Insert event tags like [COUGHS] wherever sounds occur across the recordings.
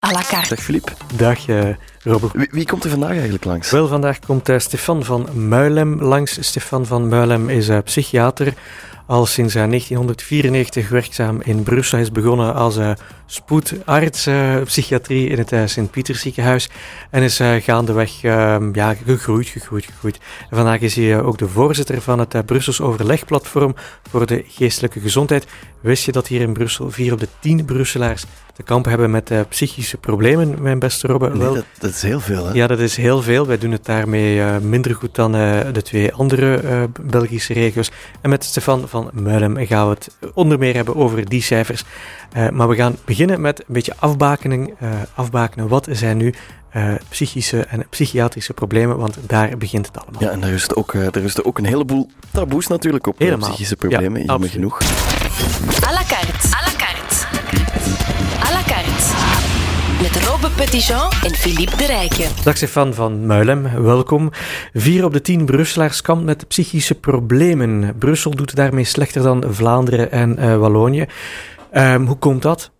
à la carte. Dag Filip. Dag uh, Robert. Wie, wie, komt er vandaag eigenlijk langs? Wel, vandaag komt uh, Stefan van Muilem langs. Stefan van Muilem is uh, psychiater. Al sinds 1994 werkzaam in Brussel. Hij is begonnen als spoedarts psychiatrie in het Sint-Pieters ziekenhuis. En is gaandeweg ehm, ja, gegroeid, gegroeid, gegroeid. En vandaag is hij ook de voorzitter van het Brussels overlegplatform voor de geestelijke gezondheid. Wist je dat hier in Brussel vier op de tien Brusselaars te kampen hebben met uh, psychische problemen, mijn beste Robbe. Nee, dat, dat, is heel veel, hè? Ja, dat is heel veel. Wij doen het daarmee uh, minder goed dan uh, de twee andere Belgische regio's. En met Stefan van Muilem gaan we het onder meer hebben over die cijfers. maar we gaan beginnen met een beetje afbakening. afbakenen, wat zijn nu psychische en psychiatrische problemen, want daar begint het allemaal. Ja, en daar is ook, er is ook een heleboel taboes natuurlijk op Helemaal. psychische problemen, ja, jammer genoeg. Robbe Petitjean en Philippe de Rijken. Dag Stefan van Muilem, welkom. Vier op de tien Brusselaars kampt met psychische problemen. Brussel doet daarmee slechter dan Vlaanderen en uh, Wallonië. Um, hoe komt dat?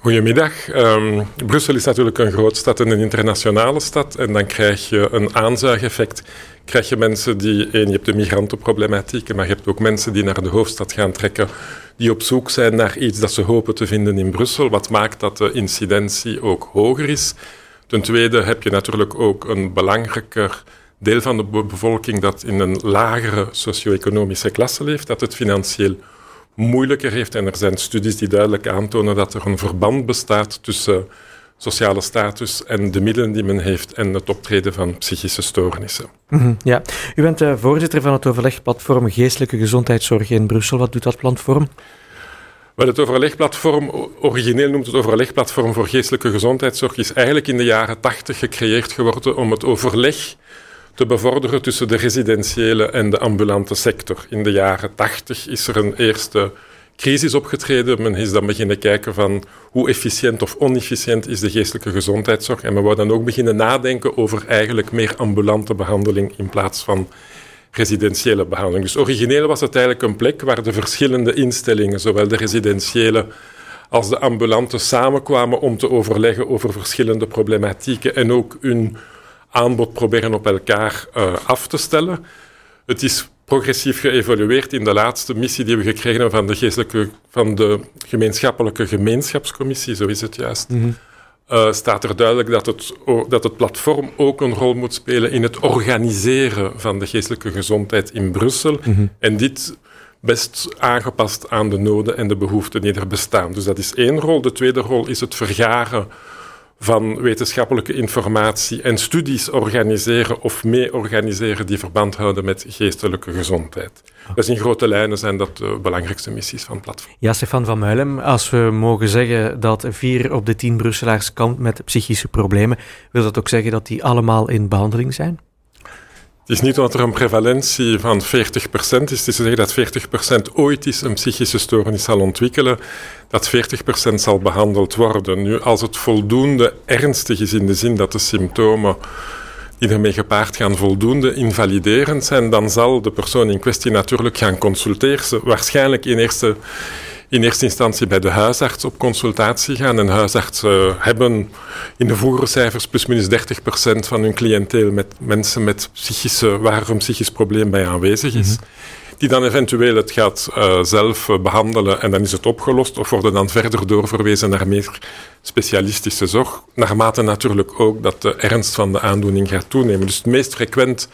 Goedemiddag. Um, Brussel is natuurlijk een grootstad en een internationale stad. En dan krijg je een aanzuigeffect. Krijg je mensen die, één, je hebt de migrantenproblematiek, maar je hebt ook mensen die naar de hoofdstad gaan trekken, die op zoek zijn naar iets dat ze hopen te vinden in Brussel, wat maakt dat de incidentie ook hoger is. Ten tweede heb je natuurlijk ook een belangrijker deel van de bevolking dat in een lagere socio-economische klasse leeft, dat het financieel moeilijker heeft. En er zijn studies die duidelijk aantonen dat er een verband bestaat tussen sociale status en de middelen die men heeft en het optreden van psychische stoornissen. Mm -hmm, ja, u bent uh, voorzitter van het overlegplatform Geestelijke Gezondheidszorg in Brussel. Wat doet dat platform? Wel, het overlegplatform, origineel noemt het overlegplatform voor geestelijke gezondheidszorg, is eigenlijk in de jaren tachtig gecreëerd geworden om het overleg te bevorderen tussen de residentiële en de ambulante sector. In de jaren tachtig is er een eerste crisis opgetreden. Men is dan beginnen kijken van hoe efficiënt of onefficiënt is de geestelijke gezondheidszorg. En men wou dan ook beginnen nadenken over eigenlijk meer ambulante behandeling in plaats van residentiële behandeling. Dus origineel was het eigenlijk een plek waar de verschillende instellingen, zowel de residentiële als de ambulante, samenkwamen om te overleggen over verschillende problematieken en ook hun aanbod proberen op elkaar uh, af te stellen. Het is progressief geëvolueerd in de laatste missie die we gekregen hebben van de, geestelijke, van de gemeenschappelijke gemeenschapscommissie, zo is het juist. Mm -hmm. uh, staat er duidelijk dat het, dat het platform ook een rol moet spelen in het organiseren van de geestelijke gezondheid in Brussel. Mm -hmm. En dit best aangepast aan de noden en de behoeften die er bestaan. Dus dat is één rol. De tweede rol is het vergaren van wetenschappelijke informatie en studies organiseren of mee organiseren die verband houden met geestelijke gezondheid. Dus in grote lijnen zijn dat de belangrijkste missies van het platform. Ja, Stefan van Muilem, als we mogen zeggen dat vier op de tien Brusselaars kampt met psychische problemen, wil dat ook zeggen dat die allemaal in behandeling zijn? Het is niet omdat er een prevalentie van 40% is. Het is te zeggen dat 40% ooit eens een psychische stoornis zal ontwikkelen, dat 40% zal behandeld worden. Nu, als het voldoende ernstig is in de zin dat de symptomen die ermee gepaard gaan voldoende invaliderend zijn, dan zal de persoon in kwestie natuurlijk gaan consulteren. Waarschijnlijk in eerste in eerste instantie bij de huisarts op consultatie gaan. En huisartsen hebben in de vroegere cijfers plusminus 30% van hun cliënteel met mensen met psychische, waar een psychisch probleem bij aanwezig is. Mm -hmm. Die dan eventueel het gaat uh, zelf behandelen en dan is het opgelost. Of worden dan verder doorverwezen naar meer specialistische zorg. Naarmate natuurlijk ook dat de ernst van de aandoening gaat toenemen. Dus het meest frequent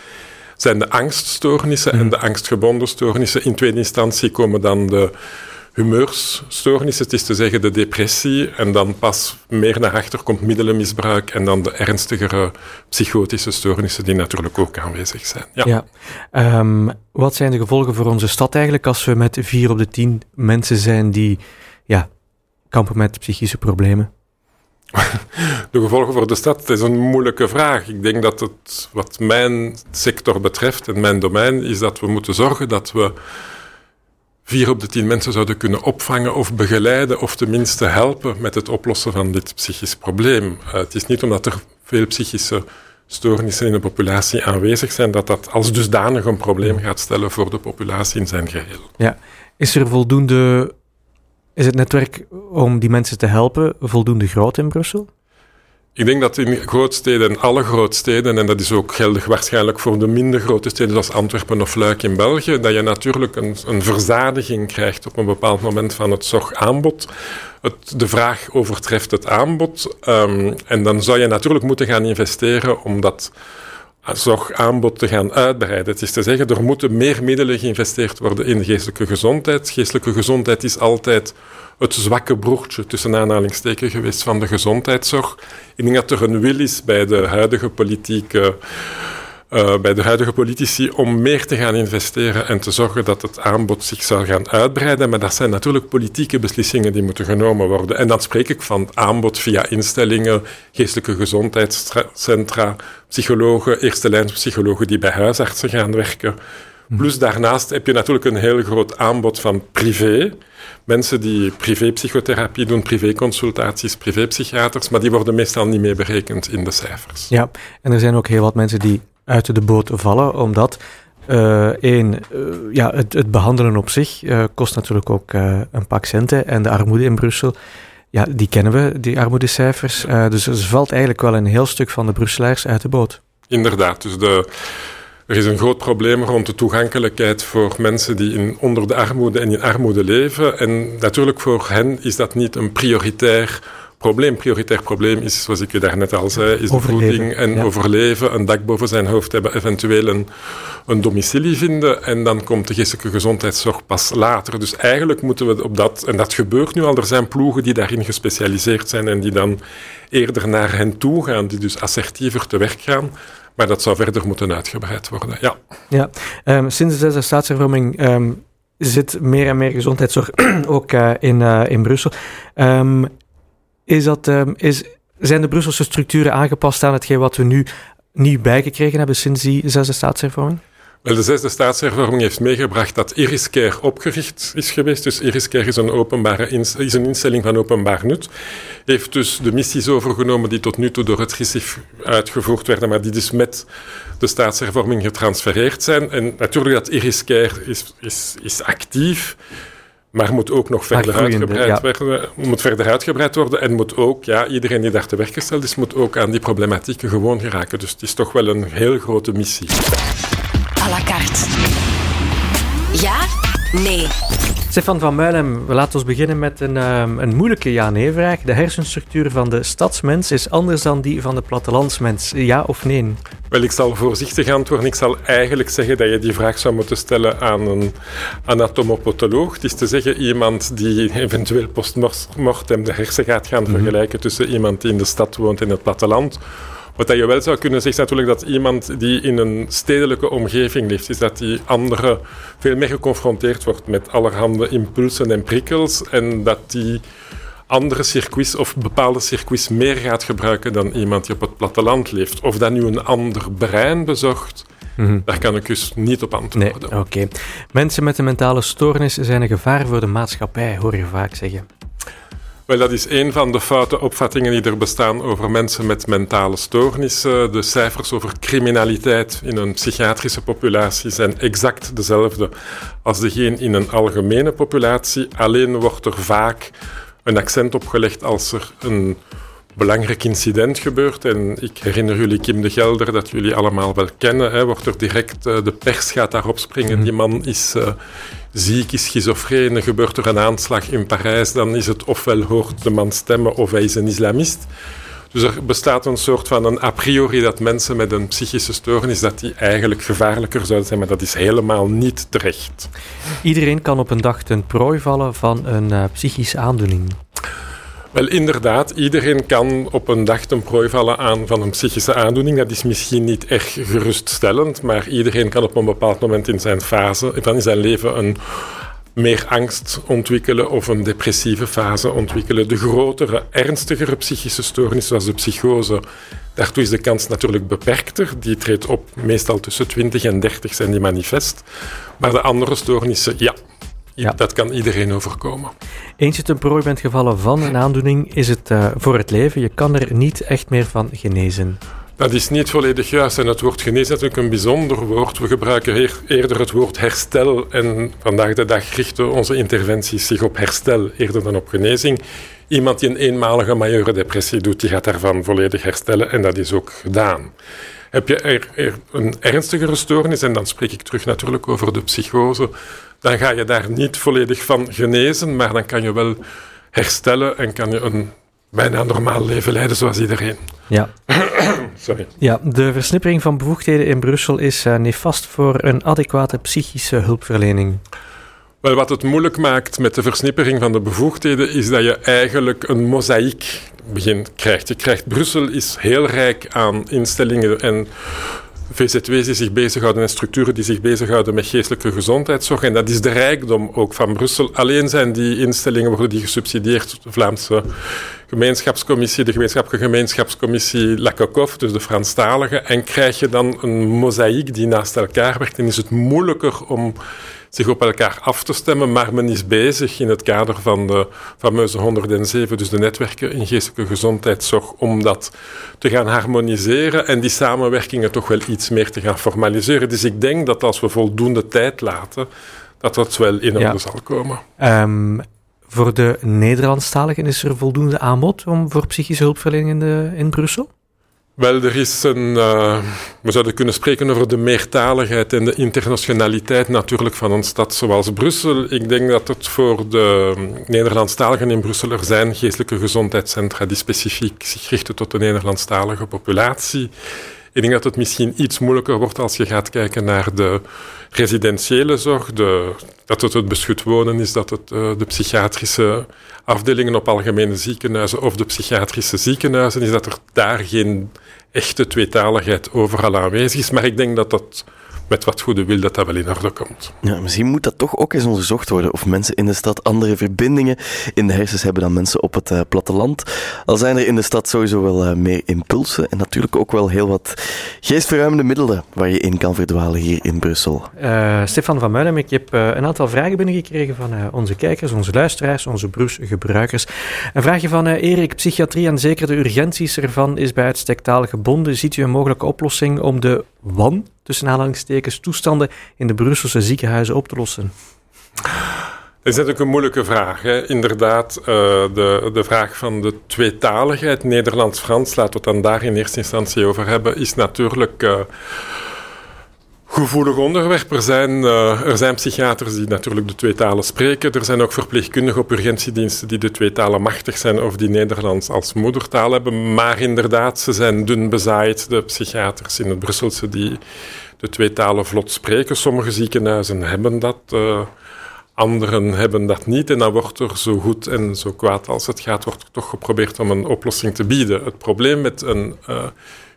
zijn de angststoornissen mm en de angstgebonden stoornissen. In tweede instantie komen dan de humeursstoornissen, het is te zeggen de depressie, en dan pas meer naar achter komt middelenmisbruik en dan de ernstigere psychotische stoornissen die natuurlijk ook aanwezig zijn. Ja. ja. Um, wat zijn de gevolgen voor onze stad eigenlijk als we met vier op de tien mensen zijn die ja, kampen met psychische problemen? [LAUGHS] De gevolgen voor de stad is een moeilijke vraag. Ik denk dat het, wat mijn sector betreft en mijn domein, is dat we moeten zorgen dat we vier op de tien mensen zouden kunnen opvangen of begeleiden of tenminste helpen met het oplossen van dit psychisch probleem. Uh, het is niet omdat er veel psychische stoornissen in de populatie aanwezig zijn dat dat als dusdanig een probleem gaat stellen voor de populatie in zijn geheel. Ja, is er voldoende, is het netwerk om die mensen te helpen voldoende groot in Brussel? Ik denk dat in grootsteden, alle grootsteden, en dat is ook geldig waarschijnlijk voor de minder grote steden zoals Antwerpen of Luik in België, dat je natuurlijk een, een verzadiging krijgt op een bepaald moment van het zorgaanbod. De vraag overtreft het aanbod. Um, en dan zou je natuurlijk moeten gaan investeren om dat zorgaanbod te gaan uitbreiden. Het is te zeggen, er moeten meer middelen geïnvesteerd worden in geestelijke gezondheid. Geestelijke gezondheid is altijd het zwakke broertje tussen aanhalingstekens geweest van de gezondheidszorg. Ik denk dat er een wil is bij de huidige politieke. Uh, bij de huidige politici om meer te gaan investeren en te zorgen dat het aanbod zich zal gaan uitbreiden. Maar dat zijn natuurlijk politieke beslissingen die moeten genomen worden. En dan spreek ik van aanbod via instellingen, geestelijke gezondheidscentra, psychologen, eerste lijnspsychologen die bij huisartsen gaan werken. Hm. Plus daarnaast heb je natuurlijk een heel groot aanbod van privé mensen die privépsychotherapie doen, privéconsultaties, privépsychiaters, maar die worden meestal niet mee berekend in de cijfers. Ja, en er zijn ook heel wat mensen die uit de boot vallen, omdat uh, één, uh, ja, het, het, behandelen op zich uh, kost natuurlijk ook een pak centen. En de armoede in Brussel, ja, die kennen we, die armoedecijfers. dus er valt eigenlijk wel een heel stuk van de Brusselaars uit de boot. Inderdaad, dus de er is een groot probleem rond de toegankelijkheid voor mensen die in, onder de armoede en in armoede leven. En natuurlijk voor hen is dat niet een prioritair probleem. Prioritair probleem is, zoals ik je daarnet al zei, is de voeding en overleven, een dak boven zijn hoofd hebben, eventueel een, een domicilie vinden. En dan komt de geestelijke gezondheidszorg pas later. Dus eigenlijk moeten we op dat, en dat gebeurt nu al, er zijn ploegen die daarin gespecialiseerd zijn en die dan eerder naar hen toe gaan, die dus assertiever te werk gaan. Maar dat zou verder moeten uitgebreid worden, ja. ja. Um, sinds de zesde staatshervorming um, zit meer en meer gezondheidszorg [CLEARS THROAT] ook uh, in, uh, in Brussel. Um, is dat, is, zijn de Brusselse structuren aangepast aan hetgeen wat we nu nieuw bijgekregen hebben sinds die zesde staatshervorming? Wel, de zesde staatshervorming heeft meegebracht dat Iriscare opgericht is geweest. Dus Iriscare is een, openbare is een instelling van openbaar nut. Heeft dus de missies overgenomen die tot nu toe door het GISIF uitgevoerd werden, maar die dus met de staatshervorming getransfereerd zijn. En natuurlijk dat Iriscare is, is, is actief, maar moet ook nog verder uitgebreid worden. Moet verder uitgebreid worden en moet ook, ja, iedereen die daar te werk gesteld is, moet ook aan die problematieken gewoon geraken. Dus het is toch wel een heel grote missie à la carte. Ja? Nee. Stefan van Muilem, we laten ons beginnen met een, um, een moeilijke ja-nee-vraag. De hersenstructuur van de stadsmens is anders dan die van de plattelandsmens. Ja of nee? Wel, ik zal voorzichtig antwoorden. Ik zal eigenlijk zeggen dat je die vraag zou moeten stellen aan een anatomopatoloog. Het is te zeggen iemand die eventueel postmortem de hersen gaat gaan mhm. vergelijken tussen iemand die in de stad woont en het platteland wat je wel zou kunnen zeggen is natuurlijk dat iemand die in een stedelijke omgeving leeft, is dat die andere veel meer geconfronteerd wordt met allerhande impulsen en prikkels en dat die andere circuits of bepaalde circuits meer gaat gebruiken dan iemand die op het platteland leeft. Of dat nu een ander brein bezorgt, mhm. daar kan ik dus niet op antwoorden. Nee, oké. Mensen met een mentale stoornis zijn een gevaar voor de maatschappij, hoor je vaak zeggen. Wel, dat is een van de foute opvattingen die er bestaan over mensen met mentale stoornissen. De cijfers over criminaliteit in een psychiatrische populatie zijn exact dezelfde als degene in een algemene populatie. Alleen wordt er vaak een accent op gelegd als er een belangrijk incident gebeurt. En ik herinner jullie Kim de Gelder, dat jullie allemaal wel kennen. Hè, wordt er direct, uh, de pers gaat daarop springen. Die man is uh, ziek, is schizofreen. Gebeurt er een aanslag in Parijs, dan is het ofwel hoort de man stemmen of hij is een islamist. Dus er bestaat een soort van een a priori dat mensen met een psychische stoornis dat die eigenlijk gevaarlijker zouden zijn, maar dat is helemaal niet terecht. Iedereen kan op een dag ten prooi vallen van een uh, psychische aandoening. Wel, inderdaad, iedereen kan op een dag ten prooi vallen aan van een psychische aandoening. Dat is misschien niet erg geruststellend, maar iedereen kan op een bepaald moment in zijn fase, in zijn leven, een meer angst ontwikkelen of een depressieve fase ontwikkelen. De grotere, ernstigere psychische stoornissen, zoals de psychose, daartoe is de kans natuurlijk beperkter. Die treedt op meestal tussen 20 en 30 zijn die manifest. Maar de andere stoornissen, ja, ja. Dat kan iedereen overkomen. Eens je ten prooi bent gevallen van een aandoening, is het uh, voor het leven. Je kan er niet echt meer van genezen. Dat is niet volledig juist. En het woord genezen is natuurlijk een bijzonder woord. We gebruiken eerder het woord herstel. En vandaag de dag richten onze interventies zich op herstel eerder dan op genezing. Iemand die een eenmalige majeure depressie doet, die gaat daarvan volledig herstellen en dat is ook gedaan. Heb je er, er een ernstigere stoornis, en dan spreek ik terug natuurlijk over de psychose, dan ga je daar niet volledig van genezen, maar dan kan je wel herstellen en kan je een bijna normaal leven leiden zoals iedereen. Ja. [COUGHS] Sorry. Ja, de versnippering van bevoegdheden in Brussel is uh, nefast voor een adequate psychische hulpverlening. Wel, wat het moeilijk maakt met de versnippering van de bevoegdheden is dat je eigenlijk een mozaïek begin krijgt. Je krijgt Brussel is heel rijk aan instellingen en VZW's die zich bezighouden en structuren die zich bezighouden met geestelijke gezondheidszorg. En dat is de rijkdom ook van Brussel. Alleen zijn die instellingen worden die gesubsidieerd. De Vlaamse gemeenschapscommissie, de gemeenschappelijke gemeenschapscommissie Lakokoff, dus de Franstalige. En krijg je dan een mozaïek die naast elkaar werkt, en is het moeilijker om zich op elkaar af te stemmen, maar men is bezig in het kader van de fameuze 107, dus de netwerken in geestelijke gezondheidszorg, om dat te gaan harmoniseren en die samenwerkingen toch wel iets meer te gaan formaliseren. Dus ik denk dat als we voldoende tijd laten, dat dat wel in orde zal komen. Um, voor de Nederlandstaligen is er voldoende aanbod om voor psychische hulpverlening in, de, in Brussel? Wel, er is een. Uh, we zouden kunnen spreken over de meertaligheid en de internationaliteit natuurlijk van een stad zoals Brussel. Ik denk dat het voor de Nederlandstaligen in Brussel er zijn geestelijke gezondheidscentra die specifiek zich richten tot de Nederlandstalige populatie. Ik denk dat het misschien iets moeilijker wordt als je gaat kijken naar de residentiële zorg, de, dat het het beschut wonen is, dat het uh, de psychiatrische afdelingen op algemene ziekenhuizen of de psychiatrische ziekenhuizen is, dat er daar geen echte tweetaligheid overal aanwezig is. Maar ik denk dat dat met wat goede wil dat dat wel in orde komt. Ja, misschien moet dat toch ook eens onderzocht worden of mensen in de stad andere verbindingen in de hersens hebben dan mensen op het uh, platteland. Al zijn er in de stad sowieso wel uh, meer impulsen en natuurlijk ook wel heel wat geestverruimende middelen waar je in kan verdwalen hier in Brussel. Uh, Stefan van Muilen, ik heb een aantal vragen binnengekregen van onze kijkers, onze luisteraars, onze gebruikers. Een vraagje van Erik, psychiatrie en zeker de urgenties ervan is bij uitstek taal gebonden. Ziet u een mogelijke oplossing om de wan tussen aanhalingstekens, toestanden in de Brusselse ziekenhuizen op te lossen? Dat is natuurlijk een moeilijke vraag. Hè. Inderdaad, uh, de, de vraag van de tweetaligheid, Nederlands-Frans, laten we het dan daar in eerste instantie over hebben, is natuurlijk uh, gevoelig onderwerp. Er zijn, uh, er zijn psychiaters die natuurlijk de twee talen spreken. Er zijn ook verpleegkundigen op urgentiediensten die de twee talen machtig zijn of die Nederlands als moedertaal hebben. Maar inderdaad, ze zijn dun bezaaid, de psychiaters in het Brusselse die de twee talen vlot spreken. Sommige ziekenhuizen hebben dat, uh, anderen hebben dat niet. En dan wordt er zo goed en zo kwaad als het gaat, wordt er toch geprobeerd om een oplossing te bieden. Het probleem met een... Uh,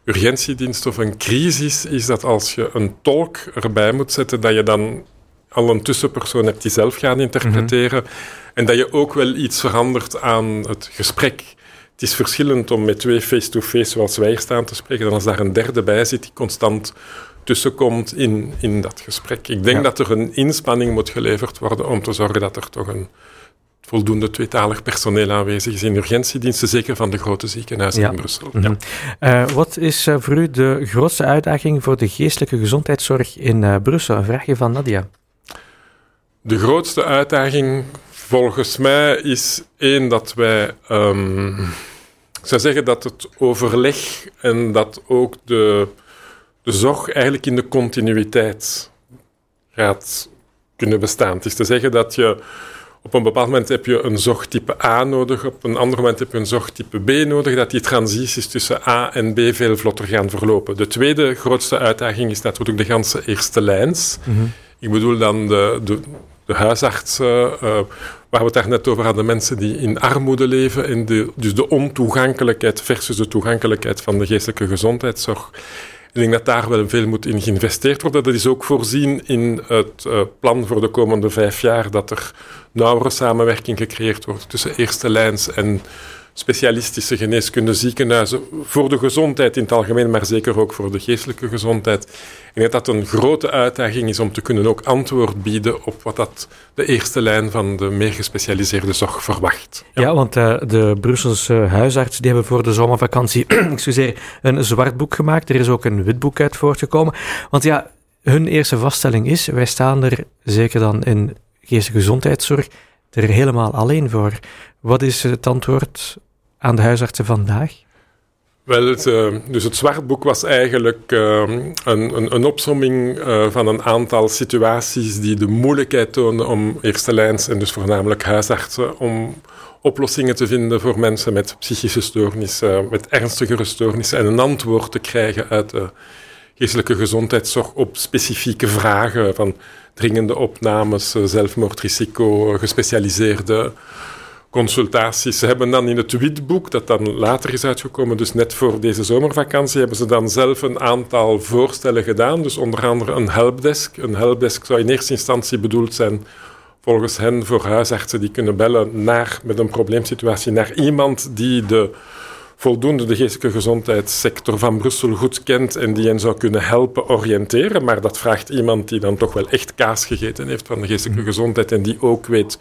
urgentiedienst of een crisis is dat als je een tolk erbij moet zetten, dat je dan al een tussenpersoon hebt die zelf gaat interpreteren en dat je ook wel iets verandert aan het gesprek. Het is verschillend om met twee face-to-face zoals wij hier staan te spreken dan als daar een derde bij zit die constant tussenkomt in, in dat gesprek. Ik denk ja. dat er een inspanning moet geleverd worden om te zorgen dat er toch een voldoende tweetalig personeel aanwezig is in urgentiediensten, zeker van de grote ziekenhuizen ja. in Brussel. Mm -hmm. uh, wat is uh, voor u de grootste uitdaging voor de geestelijke gezondheidszorg in uh, Brussel? Een vraagje van Nadia. De grootste uitdaging volgens mij is één dat wij. Um, ik zou zeggen dat het overleg en dat ook de, de zorg eigenlijk in de continuïteit gaat kunnen bestaan. Het is te zeggen dat je op een bepaald moment heb je een zorgtype A nodig, op een ander moment heb je een zorgtype B nodig, dat die transities tussen A en B veel vlotter gaan verlopen. De tweede grootste uitdaging is natuurlijk de ganse eerste lijns. Mm -hmm. Ik bedoel dan de, de, de huisartsen, uh, waar we het daar net over hadden, mensen die in armoede leven, en de, dus de ontoegankelijkheid versus de toegankelijkheid van de geestelijke gezondheidszorg. Ik denk dat daar wel veel moet in geïnvesteerd worden. Dat is ook voorzien in het uh, plan voor de komende vijf jaar, dat er nauwere samenwerking gecreëerd wordt tussen eerste lijns en specialistische geneeskunde ziekenhuizen voor de gezondheid in het algemeen, maar zeker ook voor de geestelijke gezondheid. Ik denk dat dat een grote uitdaging is om te kunnen ook antwoord bieden op wat dat de eerste lijn van de meer gespecialiseerde zorg verwacht. Ja, want uh, de Brusselse huisartsen die hebben voor de zomervakantie [CLEARS THROAT] excuseer, een zwart boek gemaakt. Er is ook een wit boek uit voortgekomen. Want ja, hun eerste vaststelling is, wij staan er zeker dan in geestelijke gezondheidszorg er helemaal alleen voor. Wat is het antwoord aan de huisartsen vandaag? Wel, het, uh, dus het zwartboek was eigenlijk uh, een, een, een, opsomming uh, van een aantal situaties die de moeilijkheid toonden om eerste lijns, en dus voornamelijk huisartsen, om oplossingen te vinden voor mensen met psychische stoornissen, met ernstigere stoornissen en een antwoord te krijgen uit de geestelijke gezondheidszorg op specifieke vragen van dringende opnames, zelfmoordrisico, gespecialiseerde consultaties. Ze hebben dan in het witboek, dat dan later is uitgekomen, dus net voor deze zomervakantie, hebben ze dan zelf een aantal voorstellen gedaan. Dus onder andere een helpdesk. Een helpdesk zou in eerste instantie bedoeld zijn volgens hen voor huisartsen die kunnen bellen naar, met een probleemsituatie naar iemand die de voldoende de geestelijke gezondheidssector van Brussel goed kent en die hen zou kunnen helpen oriënteren. Maar dat vraagt iemand die dan toch wel echt kaas gegeten heeft van de geestelijke mhm. gezondheid en die ook weet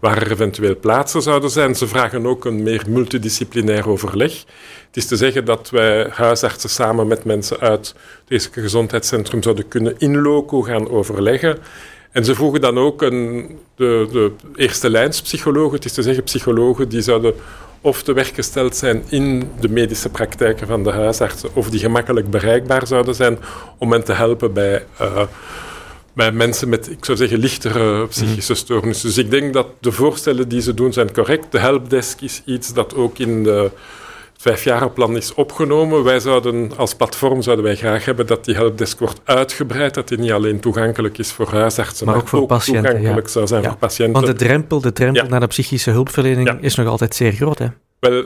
waar er eventueel plaatsen zouden zijn. Ze vragen ook een meer multidisciplinair overleg. Het is te zeggen dat wij huisartsen samen met mensen uit het geestelijke gezondheidscentrum zouden kunnen in loco gaan overleggen. En ze vroegen dan ook een, de, de eerste lijnspsychologen, het is te zeggen psychologen die zouden of te werk gesteld zijn in de medische praktijken van de huisartsen, of die gemakkelijk bereikbaar zouden zijn om hen te helpen bij, uh, bij mensen met, ik zou zeggen, lichtere psychische mhm. stoornissen. Dus ik denk dat de voorstellen die ze doen zijn correct. De helpdesk is iets dat ook in de vijfjarenplan is opgenomen. Wij zouden als platform zouden wij graag hebben dat die helpdesk wordt uitgebreid, dat die niet alleen toegankelijk is voor huisartsen, maar, ook voor patiënten. toegankelijk zou zijn voor patiënten. Want de drempel, de drempel naar de psychische hulpverlening is nog altijd zeer groot, hè? Wel,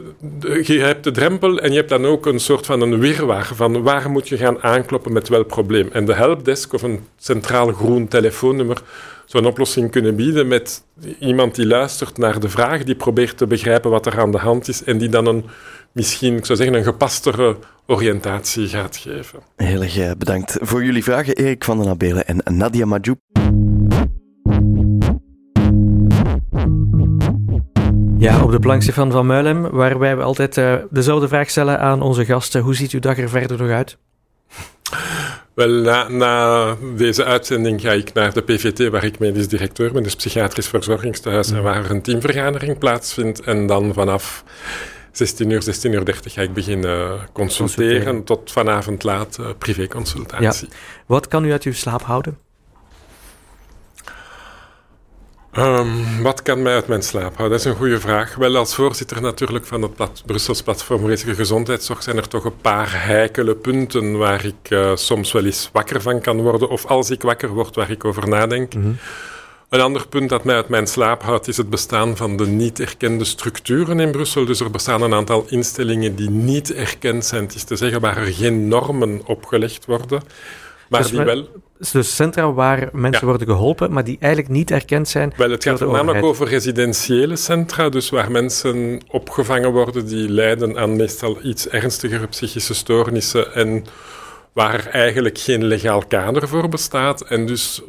je hebt de drempel en je hebt dan ook een soort van een wirwar van waar moet je gaan aankloppen met welk probleem. En de helpdesk of een centraal groen telefoonnummer zou een oplossing kunnen bieden met iemand die luistert naar de vraag, die probeert te begrijpen wat er aan de hand is en die dan een misschien, ik zou zeggen, een gepastere oriëntatie gaat geven. Heel erg eh, bedankt voor jullie vragen, Erik van den Abelen en Nadia Majoub. Ja, op de plank Stefan van Muilem, waarbij we altijd uh, dezelfde vraag stellen aan onze gasten. Hoe ziet uw dag er verder nog uit? Wel, na, na, deze uitzending ga ik naar de PVT, waar ik medisch directeur ben, dus psychiatrisch verzorgingstehuis, en waar een teamvergadering plaatsvindt. En dan vanaf 16 uur, 16 uur 30 ga ik beginnen consulteren, tot vanavond laat uh, privéconsultatie. Ja. Wat kan u uit uw slaap houden? Um, wat kan mij uit mijn slaap houden? Dat is een goede vraag. Wel, als voorzitter natuurlijk van het plat Brussels Platform Geestelijke Gezondheidszorg zijn er toch een paar heikele punten waar ik uh, soms wel eens wakker van kan worden, of als ik wakker word, waar ik over nadenk. Mm -hmm. Een ander punt dat mij uit mijn slaap houdt, is het bestaan van de niet erkende structuren in Brussel. Dus er bestaan een aantal instellingen die niet erkend zijn. Het is te zeggen waar er geen normen opgelegd worden, maar dus die wel... Dus centra waar mensen worden geholpen, maar die eigenlijk niet erkend zijn. Wel, het gaat namelijk over residentiële centra, dus waar mensen opgevangen worden die lijden aan meestal iets ernstigere psychische stoornissen en waar er eigenlijk geen legaal kader voor bestaat. En dus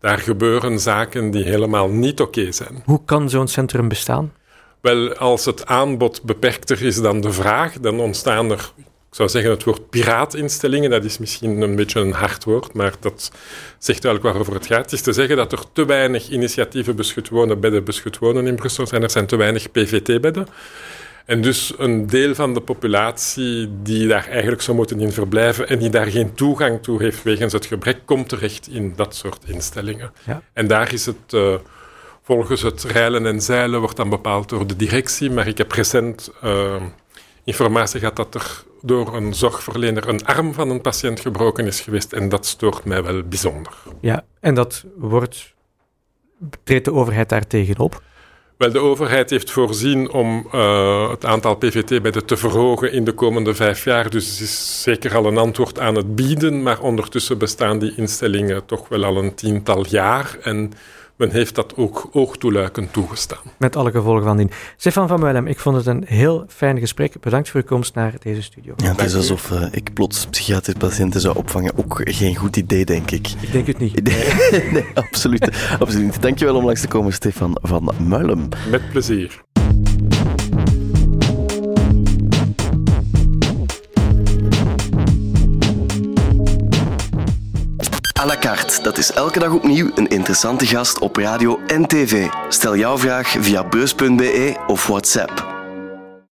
daar gebeuren zaken die helemaal niet oké zijn. Hoe kan zo'n centrum bestaan? Wel, als het aanbod beperkter is dan de vraag, dan ontstaan er, ik zou zeggen het woord piraatinstellingen, dat is misschien een beetje een hard woord, maar dat zegt eigenlijk waarover het gaat. Het is te zeggen dat er te weinig initiatieven beschut wonen, bedden beschut wonen in Brussel zijn. Er zijn te weinig PVT-bedden. En dus een deel van de populatie die daar eigenlijk zou moeten in verblijven en die daar geen toegang toe heeft wegens het gebrek, komt terecht in dat soort instellingen. Ja. En daar is het, uh, volgens het reilen en zeilen, wordt dan bepaald door de directie. Maar ik heb recent uh, informatie gehad dat er door een zorgverlener een arm van een patiënt gebroken is geweest. En dat stoort mij wel bijzonder. Ja, en dat wordt. Treedt de overheid daar tegenop? Wel, de overheid heeft voorzien om uh, het aantal PVT-bedden te verhogen in de komende vijf jaar. Dus het is zeker al een antwoord aan het bieden. Maar ondertussen bestaan die instellingen toch wel al een tiental jaar. En men heeft dat ook oogtoeluikend toegestaan. Met alle gevolgen van dien. Stefan van Muilem, ik vond het een heel fijn gesprek. Bedankt voor uw komst naar deze studio. Ja, het is alsof uh, ik plots psychiatrische patiënten zou opvangen. Ook geen goed idee, denk ik. Ik denk het niet. [LAUGHS] nee, absoluut, absoluut. Dankjewel om langs te komen, Stefan van Muilem. Met plezier. À la carte. Dat is elke dag opnieuw een interessante gast op radio en tv. Stel jouw vraag via beurs.be of WhatsApp